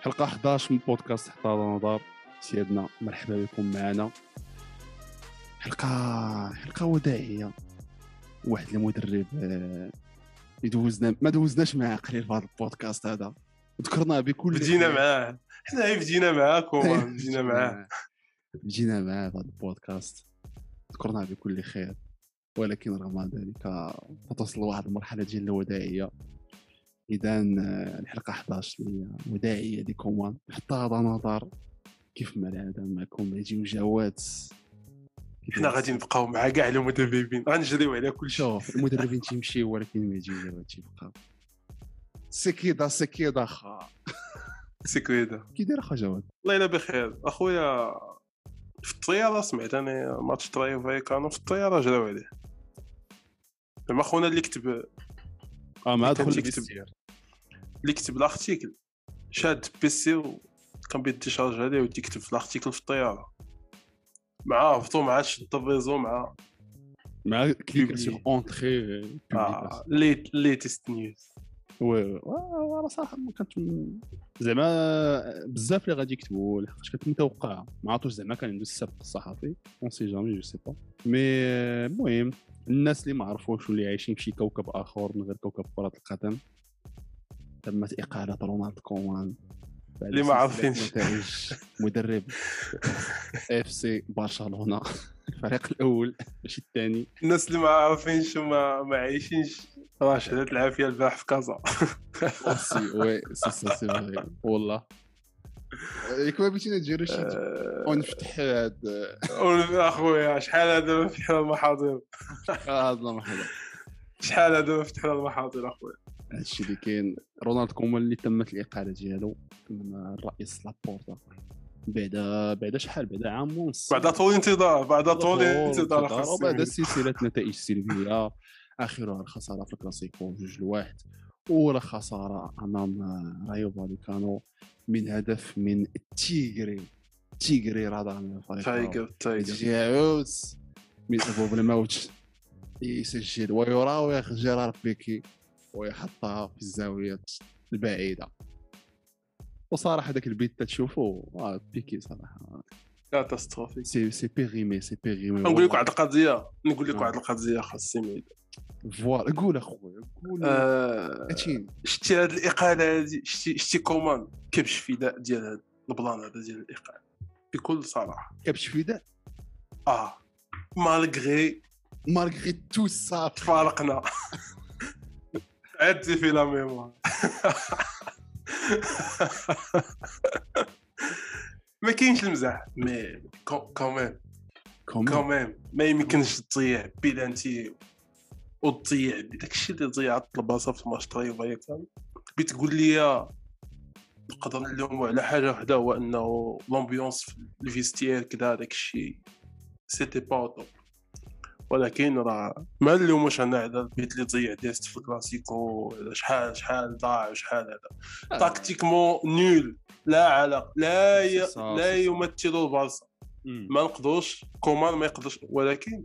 حلقة 11 من بودكاست حتى نظر. سيادنا مرحبا بكم معنا. حلقة حلقة وداعيه واحد المدرب آه، يدوزنا ما دوزناش معاه قليل في هذا البودكاست هذا. ذكرنا بكل بدينا. معاه. حنا غير بدينا معاكم؟ بدينا معاه. بدينا معاه في هذا البودكاست. ذكرنا بكل خير. ولكن رغم ذلك تصل واحد المرحلة ديال الوداعيه إذا الحلقة 11 اللي هي وداعية لكم حتى هذا نظر كيف ما العاده معكم يجيو جوات. حنا غادي نبقاو مع كاع المدربين. غنجريو على كل شيء شوف المدربين تيمشيو ولكن ما يجيو جوات تيبقاو سكيدا سكيدا خا. سيكويدا كي داير اخا جواد؟ الله يلا بخير. أخويا في الطيارة سمعت أنا ماتش ترايو فايكانو في الطيارة جراو عليه. زعما خونا اللي كتب. آه كان دخل تيكتب. ال vestiaire. اللي كتب ال article. شاد PC وكان بيديشارج عليه وتيكتب في ال article في الطيارة. مع هبطوا مع شد ال réseau مع مع clic. sur Entrée آه ليت latest news oui oui وأنا صراحة ما كنت زعما بزاف اللي غادي يكتبوا لحقاش كنت متوقع ما عرفتش زعما كان عنده السبق الصحفي. on sait jamais je sais pas mais المهم الناس اللي ما عرفوش واللي عايشين في شي كوكب آخر من غير كوكب كرة القدم تمت إقالة رونالد كومان. اللي ما عارفينش. مدرب FC برشلونة. الفريق الأول. ماشي الثاني. الناس اللي ما عارفينش وما ما عايشينش. راه شهدت العافية البارح في كازا. si oui si si si. والله. ياك ما بغيتي نديرو شي آه، ونفتح هاد. أخويا شحال هذا ما فتحنا المحاضر؟ شحال هذا ما فتحنا المحاضر أخويا؟ هادشي اللي كاين. رونالد كومان اللي تمت الإقالة ديالو من الرئيس لابورتا بعد بعد شحال؟ بعد عام ونص. بعد طول انتظار بعد طول انتظار وبعد. سلسلة نتائج سلبيه آخرها الخسارة في الكلاسيكو جوج لواحد. أولى خسارة أمام رايو فاليكانو من هدف من تيغري. تيغري رضع من الفريق تايجر يعود من ابواب الموت يسجل ويراوغ جيرار بيكي. ويحطها في الزاوية البعيدة. وصراحه ذاك البيت تشوفوا آه بيكي صراحة. كاتاستروفيك. سي سي بيغيمي سي بيغيمي. نقول لك واحد القضية نقول لك آه. واحد القضية خاص سميد voilà قول أخويا قول. آه، شتي هاد الإقالة هادي شتي شتي كومان كبش فداء ديال هاد ال plan هذا ديال الإقالة. بكل صراحة. كبش فداء؟ آه. malgré. malgré tout ça تفارقنا. عدي في la mémoire ما كاينش المزاح mais quand même كوميم ما يمكنش تضيع بيلانتي وتضيع داكشي اللي ضيعت البلاصه في ماتش طريق فايكان بتقول لي نقدر نلومو على حاجة وحده هو انه لومبيونس في الفيستير كذا داكشي سيتي با توب ولكن راه ما نلوموش أنا على البيت اللي ضيع ديست في الكلاسيكو شحال شحال ضاع وشحال هذا. تاكتيكمون نول لا علاقة. لا ي... لا. يمثل البارسا. ما نقدروش كومان ما يقدرش. ولكن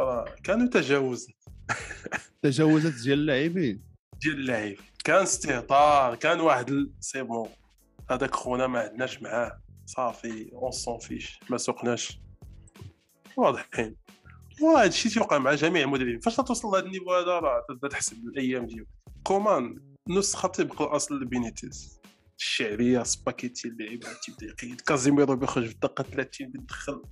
راه كانوا تجاوزات. تجاوزات ديال اللاعبين. ديال اللعيب كان استهتار. كان واحد c'est bon. هذاك خونا ما عندناش معاه. صافي. on s'en fiche ما سوقناش. واضحين. وهذا الشيء تيوقع مع جميع المدربين. فاش توصل لهذا ال niveau هذا راه تبدا تحسب الأيام ديالك. كومان نسخه طبق الاصل لبينيتيز الشعبيه سباكيتي اللعيبة تيبدا يقيد كازيميرو بيخرج في الدقة 30 بيدخل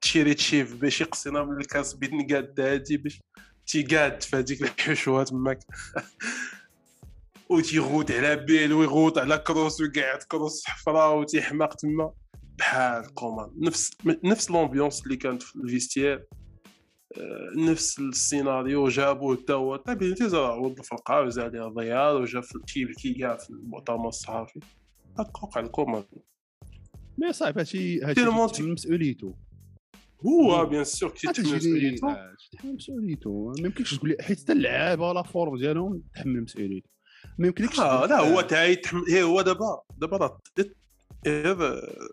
تشيري تشيف باش يقصينا من الكاس بيدن قاد هادي باش تيقاد في هذيك الحشوة تماك. وتيغوت على بيل ويغوت على كروس ويقعد كروس حفرة وتيحماق تما. بحال كومان نفس نفس لومبيونس اللي كانت في الفيستير نفس السيناريو جابوه حتى هو طيب بينيتيز راه وظف القاع وزاد عليه ضيار وجا في تيبكي كاع في المؤتمر الصحفي. وقع الكومان mais صعب هادشي هادشي مسؤوليته هو bien sûr كي تحمل تجري مسؤوليته آه، تحمل مسؤوليته ما يمكنش تقول لي حيت حتى اللعابة la forme ديالهم تحمل مسؤوليته ما يمكنلكش آه لا هو تاعي يتحمل هي هو دابا دابا راه غير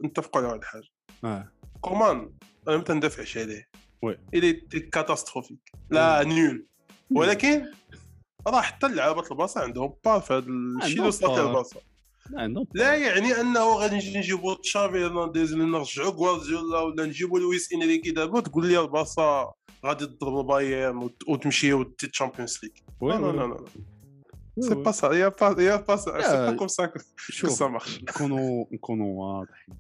نتفقوا على واحد الحاجة. آه. كومان أنا ما تندفعش عليه. وي. الي كاتاستروفيك لا نيول ولكن راه حتى اللعابه البلاصه عندهم. بار في هذا الشيء اللي بار. البلاصه لا يعني أنه غادي نجي نجيبو تشافي هرنانديز ولا نرجعو غوارديولا ولا نجيبو لويس إنريكي دابا تقول لي البارسا غادي تضرب البايرن وتمشيو تشامبيونز ليغ. لا لا لا سي با سا يا با يا با سا سي با كوم سا كو ça marche نكونوا نكونوا واضحين.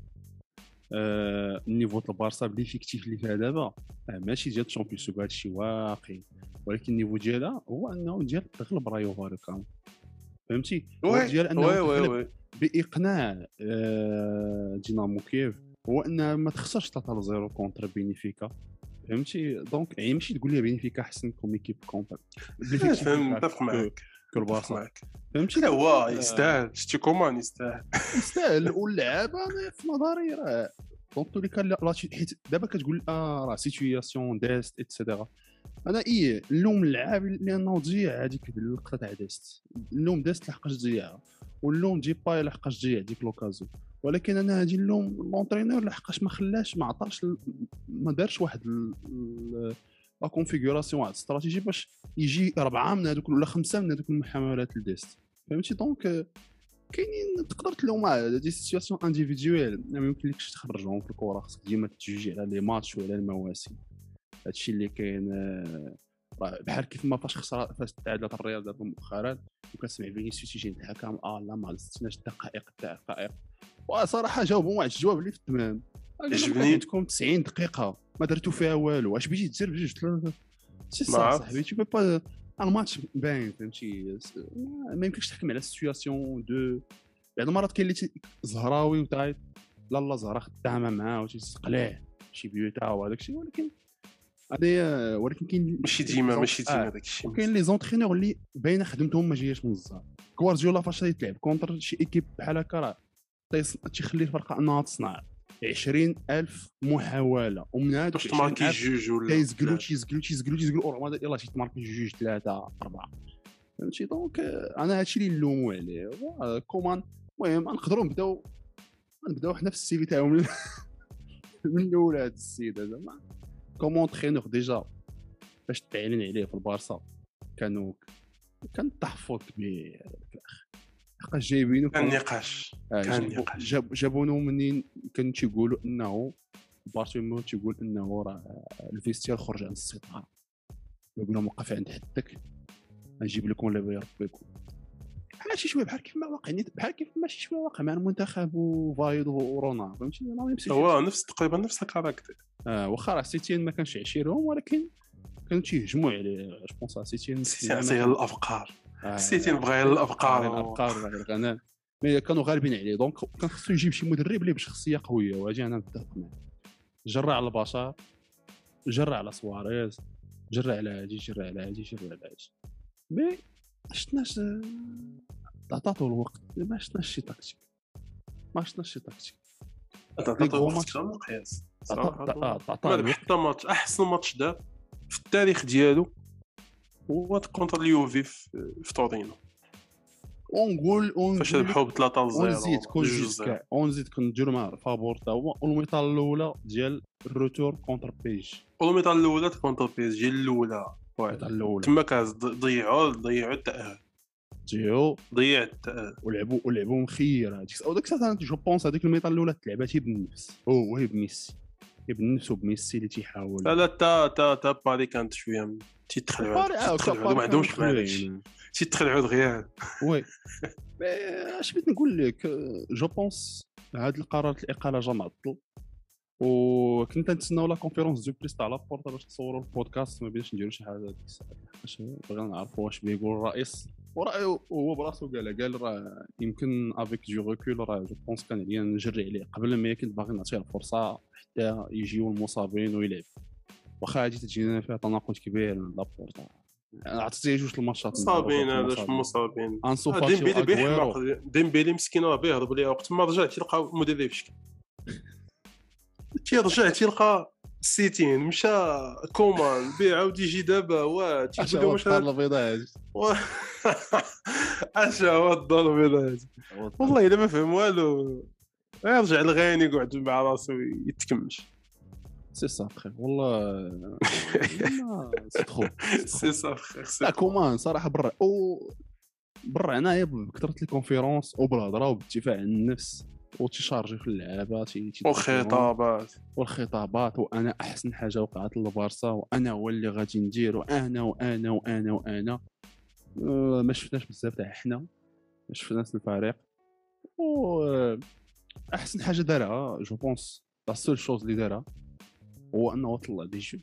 ال niveau تاع البارسا ب l'effectif اللي فيها دابا ماشي ديال الشامبيونز هذا الشيء واقعي. ولكن ال niveau ديالها هو أنه ديال تغلب رايو فاليكانو فهمتي؟ ديال أنه بإقناع دينامو كيف هو انها ما تخسرش 3 0 contre بينفيكا. فهمتي؟ donc يعني ماشي تقول لي بينفيكا أحسن comme équipe contre فهم متفق معك كل فهمتي؟ لا هو يستاهل. شتي كومان يستاهل. يستاهل. واللعابه أنا في نظري راه donc تولي كان حيت دابا كتقول آه راه situation ديست et cetera أنا إي اللوم اللاعب لأنه ضيع هذيك اللقطه تاع ديست اللوم ديست لحقاش ضيعها واللوم ديباي لحقاش ضيع ديك l'occasion ولكن أنا هادي اللوم l'entraîneur لحقاش ما خلاش ما عطاش ما دارش واحد la configuration واحد استراتيجي باش يجي اربعه من هذوك ولا خمسة من هذوك المحاولات لديست فهمتي؟ donc كاينين تقدر تلوم des situations individuelles ما يمكنلكش تخرجهم في الكره خصك ديما تجوجي على les matchs وعلى المواسم. هادشي اللي كاين بحال كيف ما فاش خسر فاش تعادلت الريال دابا مؤخرا وكنسمع فينيسيوس يجي الحكم آه لا ما 16 دقائق دقائق وصراحة جاوبوا واحد الجواب اللي في التمام. عجبني تكون 90 دقيقة. ما درتو فيها والو. اش بغيتي دير بجوج ثلاثة سي صح صاحبي تو با الماتش باين فهمتي؟ ما يمكنش تحكم على السيتياسيون دو بعض المرات كاين اللي زهراوي وتايت لا لا زهرة خدامة معاه وتيسقليه شي بيوتا وهذاك الشيء. ولكن هذه ولكن كاين ماشي ديما ماشي ديما داك الشيء. وكاين لي زونترينور اللي باينة خدمتهم ما جاياش من الزهر. كوارديولا فاش يتلعب كونتر شي ايكيب بحال هكا راه تيخلي الفرقه أنها تصنع. 20000 محاولة. ومن هذوك باش تماركي جوج ولا تيزقلو تيزقلو تيزقلو تيزقلو يلاه تماركي جوج ثلاثة أربعة. فهمتي؟ donc أنا هادشي اللي نلومو عليه. كومان. المهم نقدروا نبداو نبداو حنا في ال CV تاعهم من الأول هذا السيد هذا comme entraîneur déjà باش تعلن عليه في البارسا كانوا كان تحفظ كبير. لحقاش جايبينو كان نقاش آه، كان نقاش. جاب جابونو منين؟ كانوا تيقولوا إنه بارتوميو تيقول إنه راه ال vestiaire خرج عن السيطرة. يقول لهم وقف عند حدك. نجيب لكم اللي بغي ربيكم ماشي شوية بحال كيف ما واقع بحال كيف ماشي شوية واقع مع المنتخب وحيد ورونار. فهمتي؟ هو نفس تقريبا نفس ال caractère آه واخا راه سيتيان ما كانش يعشيرهم ولكن كانوا تيهجموا عليه. je pense سيتيان سيتيان الأفكار. سيتيان بغى الافكار الافكار الغنم mais كانوا غالبين عليه. donc كان خصو يجيب شي مدرب اللي بشخصيه قويه وهذه أنا متفق معاه جرى على البشر جرى على سواريز جرى على هادي جرى على هادي جرى على هادي. mais شفناش عطاتو الوقت. ما شفناش شي تاكتيك. ما شفناش شي تاكتيك. عطاتو الوقت مقياس حتى ماتش. أحسن ماتش دار في التاريخ ديالو. هو كونتر اليوفي في تورينو ونقول فاش ربحوا ب 3 0 ونزيد كون جوج ونزيد كنديرو مع فابور تا هو. والميطال الأولى ديال الروتور كونتر بيج. والميطال الأولى كونتر بيج ديال الأولى. الأولى. تما كاز ضيعوا ضيعوا التاهل ضيعوا ضيع التاهل ولعبوا ولعبوا مخير هذيك أو ديك الساعة جو بونس هذيك الميطال الأولى تلعبات هي بالنفس. هو هي بميسي. هي بالنفس وبميسي اللي تيحاول. لا لا تا تا تا باري كانت شوية تيتخلعوا تيتخلعوا ما عندهمش معليش تيتخلعوا دغيا oui اش بغيت نقول لك je pense هاد القرارات الإقالة جا معطل وكنت نتسناو la conférence de presse تاع لابورتا باش تصوروا البودكاست ما بيناش نديرو شي حاجة ديك الساعة. لحقاش بغينا نعرفوا واش بيقول الرئيس. وراه هو براسو قال قال راه يمكن avec du recul راه je pense كان عليا نجري عليه. قبل ما كنت باغي نعطيه الفرصة حتى يجيو المصابين ويلعب. واخا هادي تجينا فيها تناقض كبير من لابورتا عطيتيه جوج الماتشات مصابين علاش مصابين؟ أنسو فاتي ديمبيلي بيحمق ديمبيلي مسكين راه بيهرب ليه وقت ما رجع تلقى مدرب شكل تيرجع تيلقى سيتين مشى كومان بيع عاود يجي دابا واه تيقول واش الدار البيضاء اش هو الدار البيضاء والله إلا ما فهم والو. يرجع لغاني يقعد مع راسو يتكمش c'est ça frère والله c'est trop c'est ça frère لا كومان صراحة برا أو هنايا بكثره ال conférences وبالهضره وبالدفاع عن النفس وتي charger في اللعابه والخطابات. والخطابات وأنا أحسن حاجة وقعت للبارسا وأنا هو اللي غادي ندير وأنا وأنا وأنا وأنا. أه، ما شفناش بزاف تاع حنا ما شفناش الفريق. و أحسن حاجة دارها je pense la seule chose اللي دارها هو انه طلع des jeunes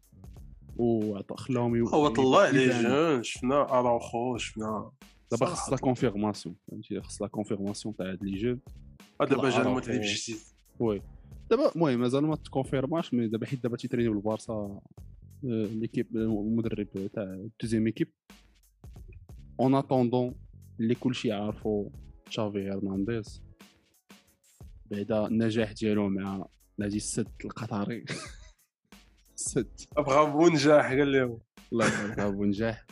وعطى خلاهم هو طلع les jeunes شفنا اراوخو شفنا دابا خص la confirmation فهمتي؟ خص la confirmation تاع هاد les jeunes. دابا جا المدرب جديد. oui. دابا المهم مازال ما تكونفيرماش mais دابا حيت دابا تي entraîner بالبارسا l'équipe المدرب تاع deuxième équipe. en attendant اللي كلشي عارفو تشافي هرنانديز. بعدا النجاح ديالو مع نادي السد القطري. السد برافو نجاح قال لهم الله يبارك برافو نجاح.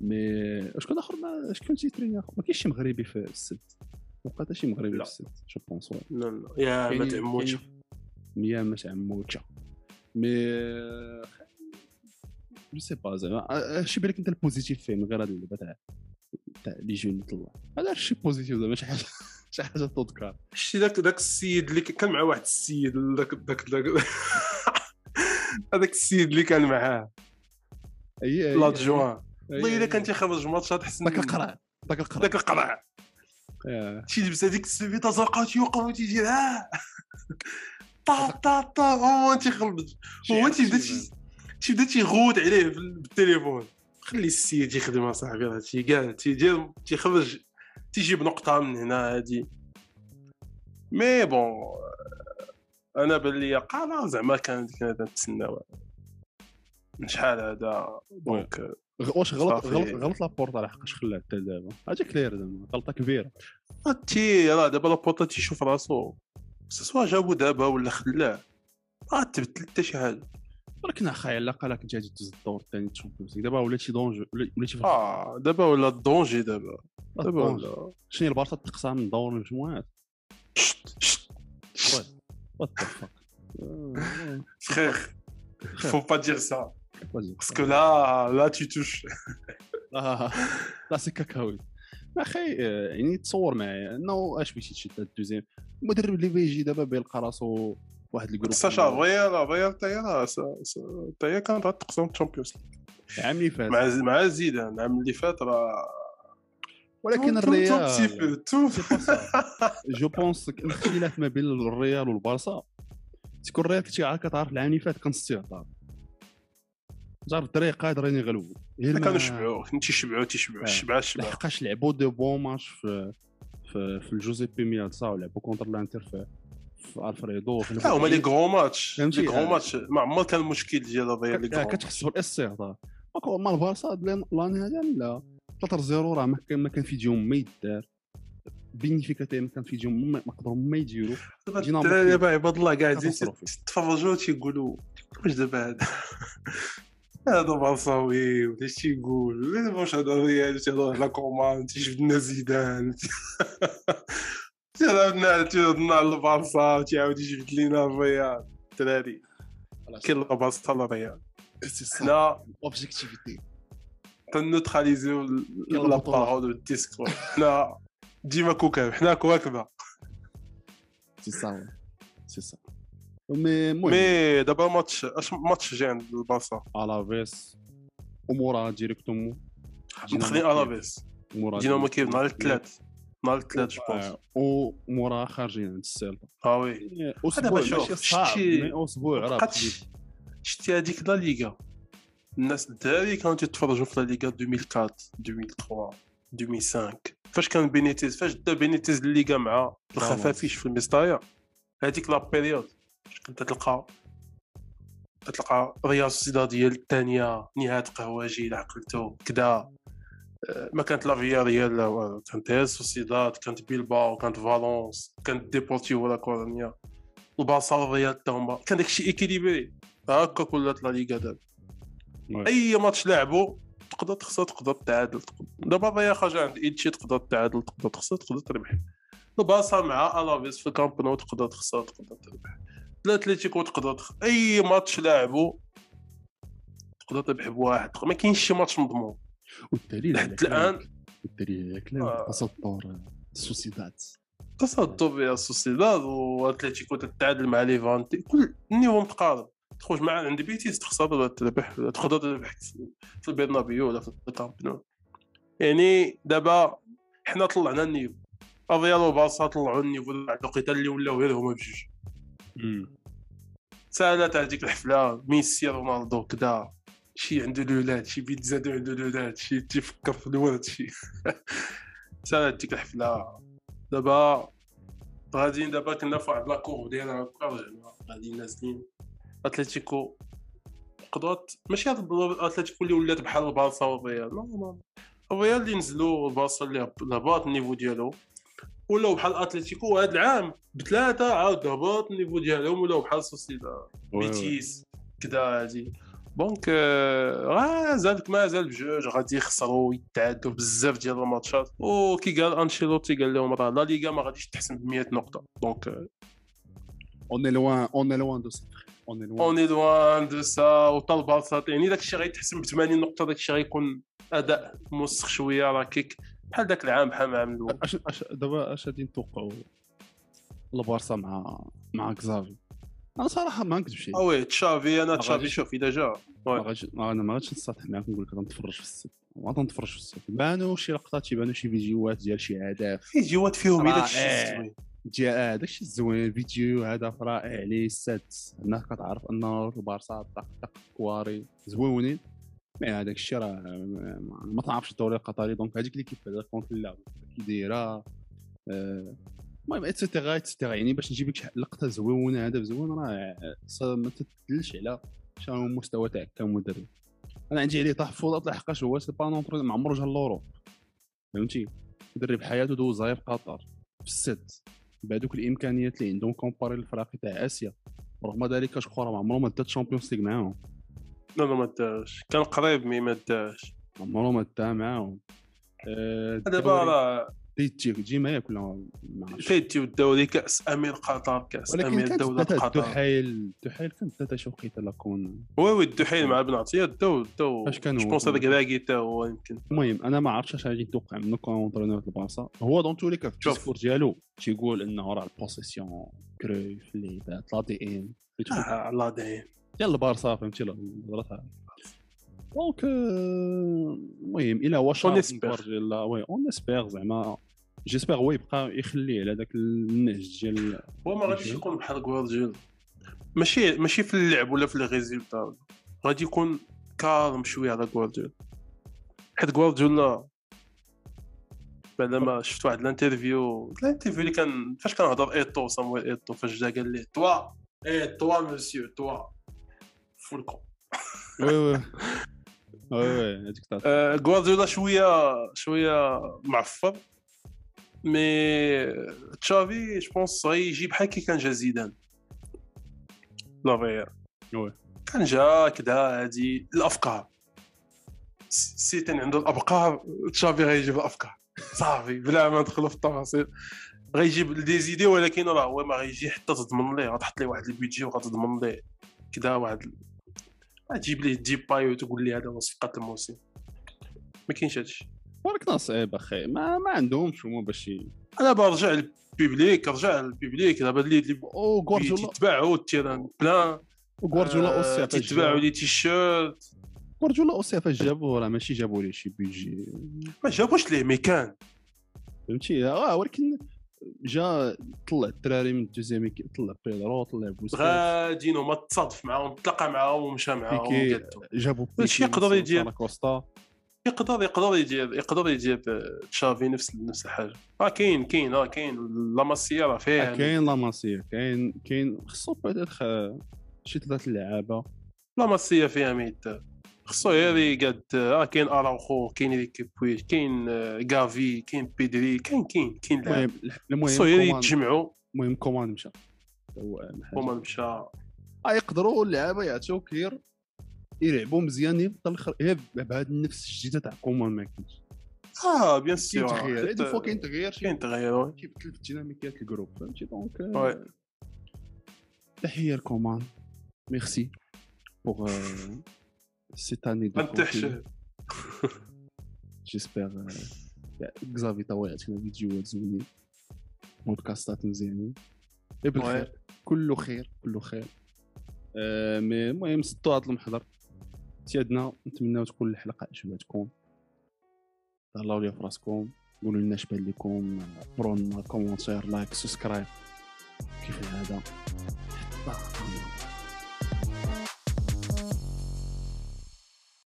mais شكون آخر ما شكون تي entraîner اخر ما كاينش شي مغربي في السد ما بقى حتى شي مغربي في السد je pense لا لا. يا ما تعموش يا ما تعموش mais je sais pas زعما. شي بالك أنت ال positif فيه من غير هاد اللعبة تاع تاع les jeunes طلع. هذا شي positif زعما شي حاجة شي حاجة تذكر شتي داك داك السيد اللي كان مع واحد السيد داك داك هذاك السيد اللي كان معاه. أي l'adjoint والله الا كان تيخرج ماتشات حسن داك القرع داك القرع. داك القرع. شي لبس هذيك السبيطة زرقاء تيوقف وتيدير ها طا طا طا هو تيخرج. هو تيبدا تيبدا تيغوت عليه بالتليفون. خلي السيد يخدم اصاحبي هادشي كاع تيدير تيخرج تيجيب نقطة من هنا هادي. mais bon. أنا بان لي زعما كان كنا نتسناو من شحال هذا؟ donc واش غلط غلط غلط لابورتا لحقاش خلاه حتى دابا؟ هادي clair زعما غلطة كبيرة. تي راه دابا لابورتا تيشوف راسو. soit جابو دابا ولا خلاه. ما تبدل حتى شي حاجة. ولكن اخا على الأقل كنت غادي تدوز الدور الثاني تشامبيونز دابا ولاتي danger ولاتي آه دابا ولا danger دابا. دابا ولا. شنو البارسا تقصى من دور المجموعات شت شت. what the fuck frère faut pas dire ça parce que لا لا تي توش لا سي كاكاوي أخي يعني تصور معايا انه اش بغيتي تشد الدوزيام المدرب اللي بيجي دابا بيلقى راسو واحد الجروب ساشا ريال ريال تايا تايا كانت غتقسم تشامبيونز العام اللي فات مع مع زيدان العام اللي فات راه ولكن الريال جو بونس الاختلاف ما بين الريال والبارسا تكون الريال كنتي عارف كتعرف العام اللي فات كان استهتار جار الدراري قادرين يغلبوا كانوا يشبعوا كنت تيشبعوا تيشبعوا الشبعه الشبعه لحقاش لعبوا de bons matchs في في, في الجوزيبي مياتزا ولعبوا contre الانتر في في ألفريدو. لا هما les grands matchs. les grands matchs. ما عمر كان المشكل ديال الريال les grands كتحس بالاستهتار ما البارسا لاني هذا لا. 3 0 راه ما كان في ديهم ما يدار. بنفيكا ما كان في ديهم ما قدروا ما يديروا. دابا عباد الله قاعدين تفرجوا تيقولوا واش دابا هذا؟ هذا بارساوي ولا اش تيقول؟ واش هذا الريال؟ تيهضر على كومان؟ تيجبد لنا زيدان؟ تيهضر لنا على البارسا؟ تيعاود يجبد لنا الريال؟ الدراري كاين البارسا الريال حنا objectivité تن neutraliser يو la parole ال discours حنا ديما كوكب حنا كواكبه سي سا سي سا مي مي دابا ماتش اش ماتش جاي عند البارسا الافيس ومورا directement مدخلين الافيس دينامو كيف نهار الثلاث نهار الثلاث je pense ومورا خارجين عند السيلتا آه oui أسبوع ماشي صعب أسبوع راه شتي هذيك لا ليغا الناس الدراري كانوا تيتفرجوا في لا ليغا 2004 2003 2005 فاش كان بينيتيز فاش دا بينيتيز الليغا مع الخفافيش في المستايا هذيك la période. كنت تلقى تلقى ريال سوسيداد ديال الثانية نيهات قهوجي إلى عقلتو كدا. ما كانت لا فيا ريال كانت ريال سوسيداد كانت بيلباو كانت فالونس كانت ديبورتيفو لا كورونيا البارسا الريال حتى هما كان داكشي équilibré. هكا ولات لا ليغا دابا. أي ماتش لعبوا تقدر تخسر تقدر تعادل دابا الريال خرج عند إلتشي تقدر تعادل تقدر تخسر تقدر تربح. البارسا مع ألافيس في الكامب نو تقدر تخسر تقدر تربح. الاتليتيكو تقدر تخ... أي ماتش لعبوا تقدر تربح بواحد. ما كاينش شي ماتش مضمون. والدليل لحد الان الدري آه. كلام تصدر السوسيداد تصدوا بها السوسيداد واتليتيكو تتعادل مع ليفانتي. كل ال niveau متقارب. تخرج مع عند بيتيس تخسر تربح تقدر تربح في البرنابيو ولا في الكامب يعني دابا حنا طلعنا ال niveau. الريال وبارسا طلعوا ال niveau الوقيته اللي ولاو غير هما بجوج. سالات هذيك الحفلة ميسي رونالدو كدا شي عنده لولاد شي بيتزا عنده لولاد شي تيفكر في الولد شي. سالات ديك الحفلة. دابا غاديين دابا كنا في واحد la courbe رجعنا غاديين نازلين. أتلتيكو قدرات ماشي هاد أتلتيكو اللي ولات بحال البارسا والريال. لا لا الريال اللي نزلوا البارسا اللي هبط ال niveau ديالو ولاو بحال أتلتيكو هذا العام بثلاثة عاود هبط ال niveau ديالهم ولاو بحال سوسيدا بيتيس كدا هادي. donc آه زالك ما زال بجوج غادي يخسروا ويتعادوا بزاف ديال الماتشات. وكي قال أنشيلوتي قال لهم راه لا ليغا ما غاديش تحسن ب 100 نقطة donc on est loin on est loin de ça on on loin de ça وطال بارسا يعني داك الشيء غيتحسن ب 80 نقطة. داك الشيء غيكون أداء موسخ شوية راه كيك. بحال ذاك العام بحال العام الأول اش اش دابا اش غادي نتوقعوا البارسا مع مع كزافي أنا صراحة ما نكذبش آه oui تشافي أنا تشافي شوف إذا جا. أنا ما غاديش نسطح معاك نقول لك غنتفرج في السد ما غنتفرج في السيت بانوا شي لقطات تيبانوا شي فيديوهات ديال شي أهداف. فيديوهات فيهم الا الشيء ديال آه داكشي الزوين فيديو هذا رائع عليه السد هناك كتعرف أن البارسا طق طق كواري زوينين. mais هذاك الشيء راه ما تعرفش الدوري القطري donc هذيك اللي كيف هذا كونت اللعب كي دايرة المهم et cetera et cetera يعني باش نجيب لك لقطة زوينة هذا زوين راه ما تدلش على شنو هو المستوى تاعك كمدرب. أنا عندي عليه تحفظات لحقاش هو c'est pas un entraîneur ما عمرو جا l'Europe فهمتي؟ مدرب حياته دوز في قطر. في السد بهذوك الامكانيات اللي عندهم comparé الفرق تاع اسيا رغم ذلك شكون ما عمره ما دا تشامبيونز ليغ معاهم. لا لا ما داش كان قريب mais ما داش عمره ما دا معاهم دابا راه تيجي تجي معايا كلها تيجي الدوري كاس امير قطر كاس امير دوله قطر. الدحيل الدحيل كانت ثلاثة شي وقيته لا كون. oui oui الدحيل مع بن عطية داو داو. فاش كانوا je pense هذاك راكي تا هو يمكن. المهم أنا ما عرفتش اش غادي نتوقع منه comme entraîneur البارسا. هو dans tous les cas ال discours ديالو تيقول إنه راه ال possession كرويف اللي لا دي ان لا دي ان ديال البارسا فهمتي؟ الهضره donc المهم إلى هو شارل لا oui on espère زعما j'espère هو يبقى يخليه على ذاك النهج ديال هو ما غاديش يكون بحال غوارديولا ماشي ماشي في اللعب ولا في les résultats غادي يكون calme شوية على غوارديولا حيت غوارديولا بعد ما شفت واحد ال interview ال interview اللي كان فاش كنهضر إيتو صامويل إيتو فاش جا قال لي toi et toi monsieur toi. فولكو. oui oui. oui oui هذيك غوارديولا شوية شوية معفر. mais تشافي je pense غيجي بحال كي كان جا زيدان لا oui كان جا كدا هادي الافكار سيتيين عنده الافكار تشافي غيجيب الافكار صافي بلا ما ندخلوا في التفاصيل غيجيب des idées ولكن راه هو ما غيجي حتى تضمن ليه غتحط ليه واحد ال budget وغتضمن ليه كدا واحد تجيب ليه ديباي وتقول لي هذا هو صفقه الموسم ما كاينش هادشي ولكن صعيب أخي ما ما عندهمش هما باش أنا برجع لل public رجع لل public دابا اللي اللي تتباعوا ال terrain plein. وغوارديولا aussi تتباعوا les t-shirts. غوارديولا aussi فاش جابوه راه ماشي جابوا ليه شي بيجي. ما جابوش ليه mais كان فهمتي؟ آه ولكن جا طلع الدراري من ال deuxième طلع بيدرو طلع بوسكيتس غاديين هما تصادف معاهم تلاقى معاهم ومشى معاهم جابوا بيكي يقدر يدير. يقدر يقدر يجيب يقدر يجيب تشافي نفس نفس الحاجة. آه كاين كاين آه كاين لاماسيا راه فيها آه كاين لاماسيا كاين كاين خصو peut-être شي ثلاث لعابة. لاماسيا فيها ميت. خصو غير يقعد آه كاين أراوخو كاين ريكي بويش كاين غافي كاين بيدري كاين كاين كاين لعاب خصو غير يتجمعوا المهم كومان مشى. كومان مشى. آه يقدروا اللعابة يعطيو cœur. يلعبوا مزيان يفضل غير بهذا النفس الجديدة تاع كومان ما كاينش. آه bien sûr. كاين تغيير des fois كاين تغيير كاين تغيير كيبدل في ديناميكيات ال groupe فهمتي؟ donc تحيه لكومان merci. pour cette année donc j'espère كزافي طوال عطينا فيديوهات زوينين بودكاستات مزيانين إيه بالخير كله خير كله خير آه mais المهم سدوا هذا المحضر سيادنا نتمنى تكون الحلقة عجبتكم. تهلاو ليا في راسكم قولوا لنا اش بان لكم ب un commentaire like subscribe. كيف العاده